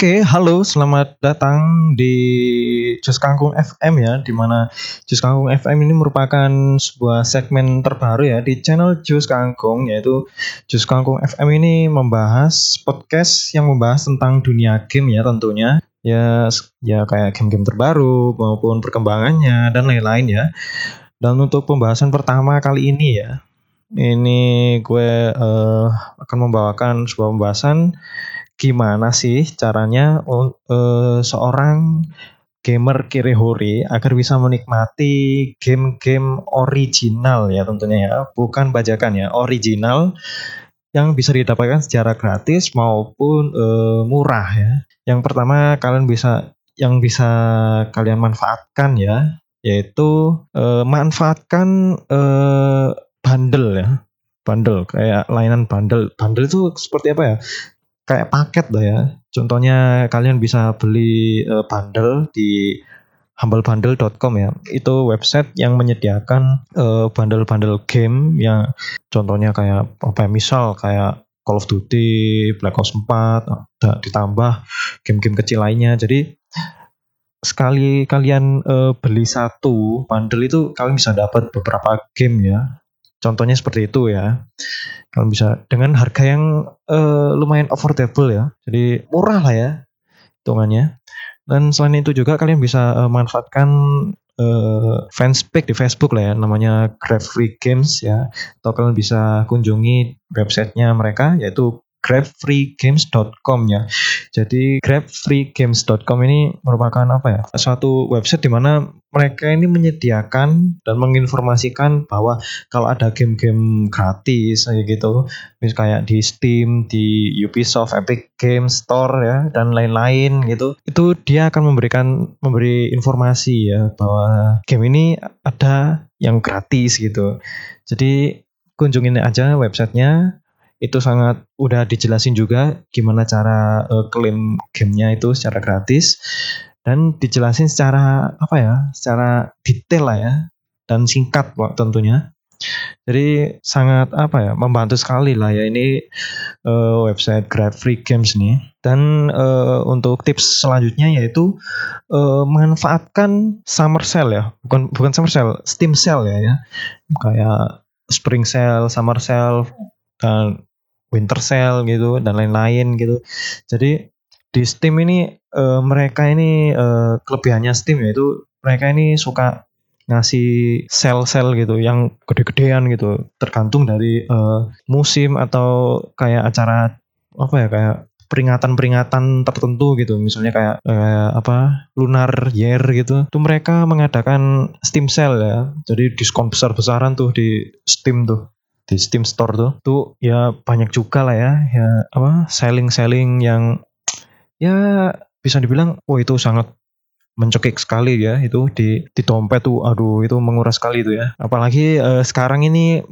Oke, halo, selamat datang di Jus Kangkung FM ya, di mana Jus Kangkung FM ini merupakan sebuah segmen terbaru ya di channel Jus Kangkung, yaitu Jus Kangkung FM ini membahas podcast yang membahas tentang dunia game ya tentunya. Ya, ya kayak game-game terbaru maupun perkembangannya dan lain-lain ya. Dan untuk pembahasan pertama kali ini ya, ini gue uh, akan membawakan sebuah pembahasan gimana sih caranya uh, seorang gamer Kirihori agar bisa menikmati game-game original ya tentunya ya, bukan bajakan ya, original yang bisa didapatkan secara gratis maupun uh, murah ya. Yang pertama kalian bisa yang bisa kalian manfaatkan ya, yaitu uh, manfaatkan uh, bundle ya. Bundle kayak layanan bundle. Bundle itu seperti apa ya? Kayak paket lah ya. Contohnya kalian bisa beli uh, bundle di humblebundle.com ya. Itu website yang menyediakan bundle bundle-bundle game yang contohnya kayak apa ya, misal kayak Call of Duty, Black Ops 4, ditambah game-game kecil lainnya. Jadi sekali kalian uh, beli satu bundle itu kalian bisa dapat beberapa game ya Contohnya seperti itu ya. Kalau bisa dengan harga yang uh, lumayan affordable ya. Jadi murah lah ya hitungannya. Dan selain itu juga kalian bisa uh, manfaatkan uh, fanspage di Facebook lah ya, namanya Grab Free Games ya. Atau kalian bisa kunjungi websitenya mereka yaitu grabfreegames.com ya. Jadi grabfreegames.com ini merupakan apa ya? Suatu website di mana mereka ini menyediakan dan menginformasikan bahwa kalau ada game-game gratis kayak gitu, misalnya kayak di Steam, di Ubisoft, Epic Games Store ya dan lain-lain gitu, itu dia akan memberikan memberi informasi ya bahwa game ini ada yang gratis gitu. Jadi kunjungin aja websitenya itu sangat udah dijelasin juga gimana cara uh, klaim gamenya itu secara gratis. Dan dijelasin secara apa ya secara detail lah ya dan singkat tentunya. Jadi sangat apa ya membantu sekali lah ya ini uh, website Grab Free Games nih dan uh, untuk tips selanjutnya yaitu uh, manfaatkan summer sale ya. Bukan bukan summer sale Steam sale ya ya. Kayak spring sale summer sale dan winter sale gitu dan lain-lain gitu. Jadi di Steam ini uh, mereka ini uh, kelebihannya Steam yaitu mereka ini suka ngasih sel-sel gitu yang gede-gedean gitu tergantung dari uh, musim atau kayak acara apa ya kayak peringatan-peringatan tertentu gitu. Misalnya kayak uh, apa lunar year gitu. Tuh mereka mengadakan Steam sale ya. Jadi diskon besar-besaran tuh di Steam tuh di Steam Store tuh? Tuh ya banyak juga lah ya ya apa selling selling yang ya bisa dibilang oh itu sangat mencekik sekali ya itu di di dompet tuh aduh itu menguras sekali itu ya. Apalagi uh, sekarang ini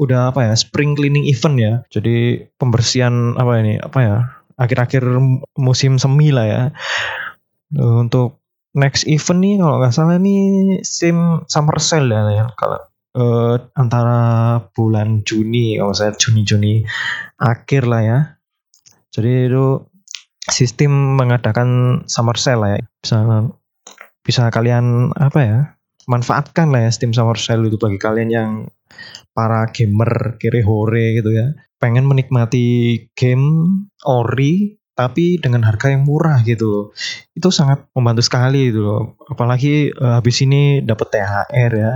udah apa ya spring cleaning event ya. Jadi pembersihan apa ini apa ya akhir-akhir musim semi lah ya. Untuk next event nih kalau nggak salah nih sim summer sale ya kalau uh, antara bulan Juni kalau saya Juni Juni akhir lah ya. Jadi itu sistem mengadakan summer sale lah ya. Bisa bisa kalian apa ya? manfaatkan lah ya Steam Summer Sale itu bagi kalian yang para gamer kiri hore gitu ya. Pengen menikmati game ori tapi dengan harga yang murah gitu loh. Itu sangat membantu sekali gitu loh. Apalagi uh, habis ini dapat THR ya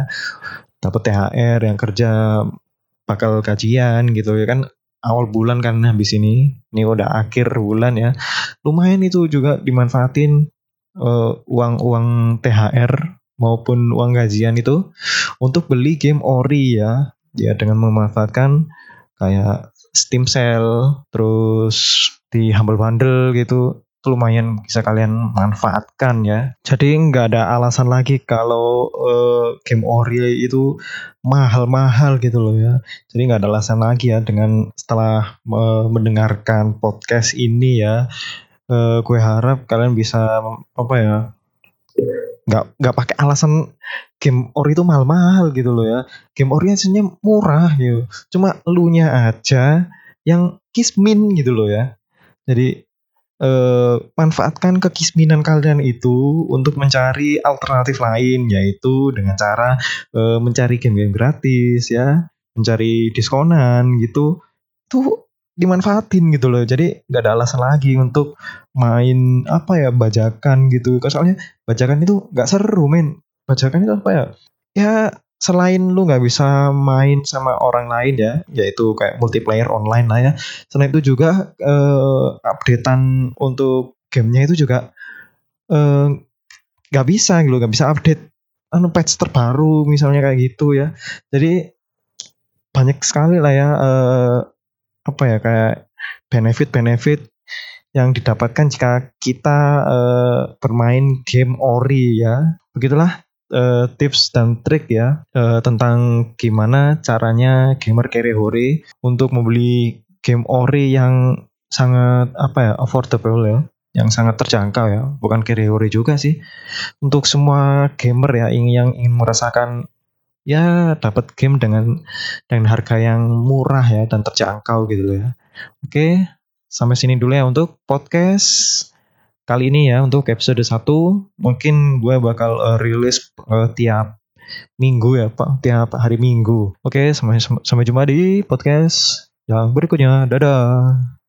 dapat THR yang kerja bakal gajian gitu ya kan. Awal bulan kan habis ini ini udah akhir bulan ya. Lumayan itu juga dimanfaatin uh, uang-uang THR maupun uang gajian itu untuk beli game ori ya. Ya dengan memanfaatkan kayak Steam Sale terus di Humble Bundle gitu. itu lumayan bisa kalian manfaatkan ya. Jadi nggak ada alasan lagi kalau uh, game ori itu mahal-mahal gitu loh ya. Jadi nggak ada alasan lagi ya dengan setelah uh, mendengarkan podcast ini ya. Uh, gue harap kalian bisa apa ya nggak nggak pakai alasan game ori itu mahal-mahal gitu loh ya. Game ori aslinya murah gitu. Cuma lu nya aja yang kismin gitu loh ya. Jadi eh, manfaatkan kekisminan kalian itu untuk mencari alternatif lain yaitu dengan cara eh, mencari game-game gratis ya. Mencari diskonan gitu. Tuh dimanfaatin gitu loh. Jadi nggak ada alasan lagi untuk main apa ya bajakan gitu. Soalnya bajakan itu nggak seru men. Bajakan itu apa ya? Ya selain lu nggak bisa main sama orang lain ya yaitu kayak multiplayer online lah ya selain itu juga eh, updatean untuk gamenya itu juga eh, nggak bisa gitu nggak bisa update anu patch terbaru misalnya kayak gitu ya. Jadi banyak sekali lah ya eh, apa ya kayak benefit-benefit yang didapatkan jika kita eh, bermain game ori ya. Begitulah uh, tips dan trik ya uh, tentang gimana caranya gamer carry hore untuk membeli game ori yang sangat apa ya affordable ya yang sangat terjangkau ya. Bukan carry hore juga sih. Untuk semua gamer ya yang, ingin merasakan ya dapat game dengan dengan harga yang murah ya dan terjangkau gitu ya. Oke sampai sini dulu ya untuk podcast kali ini ya untuk episode 1 mungkin gue bakal uh, rilis uh, tiap minggu ya Pak, tiap hari minggu. Oke, sampai sampai jumpa di podcast yang berikutnya. Dadah.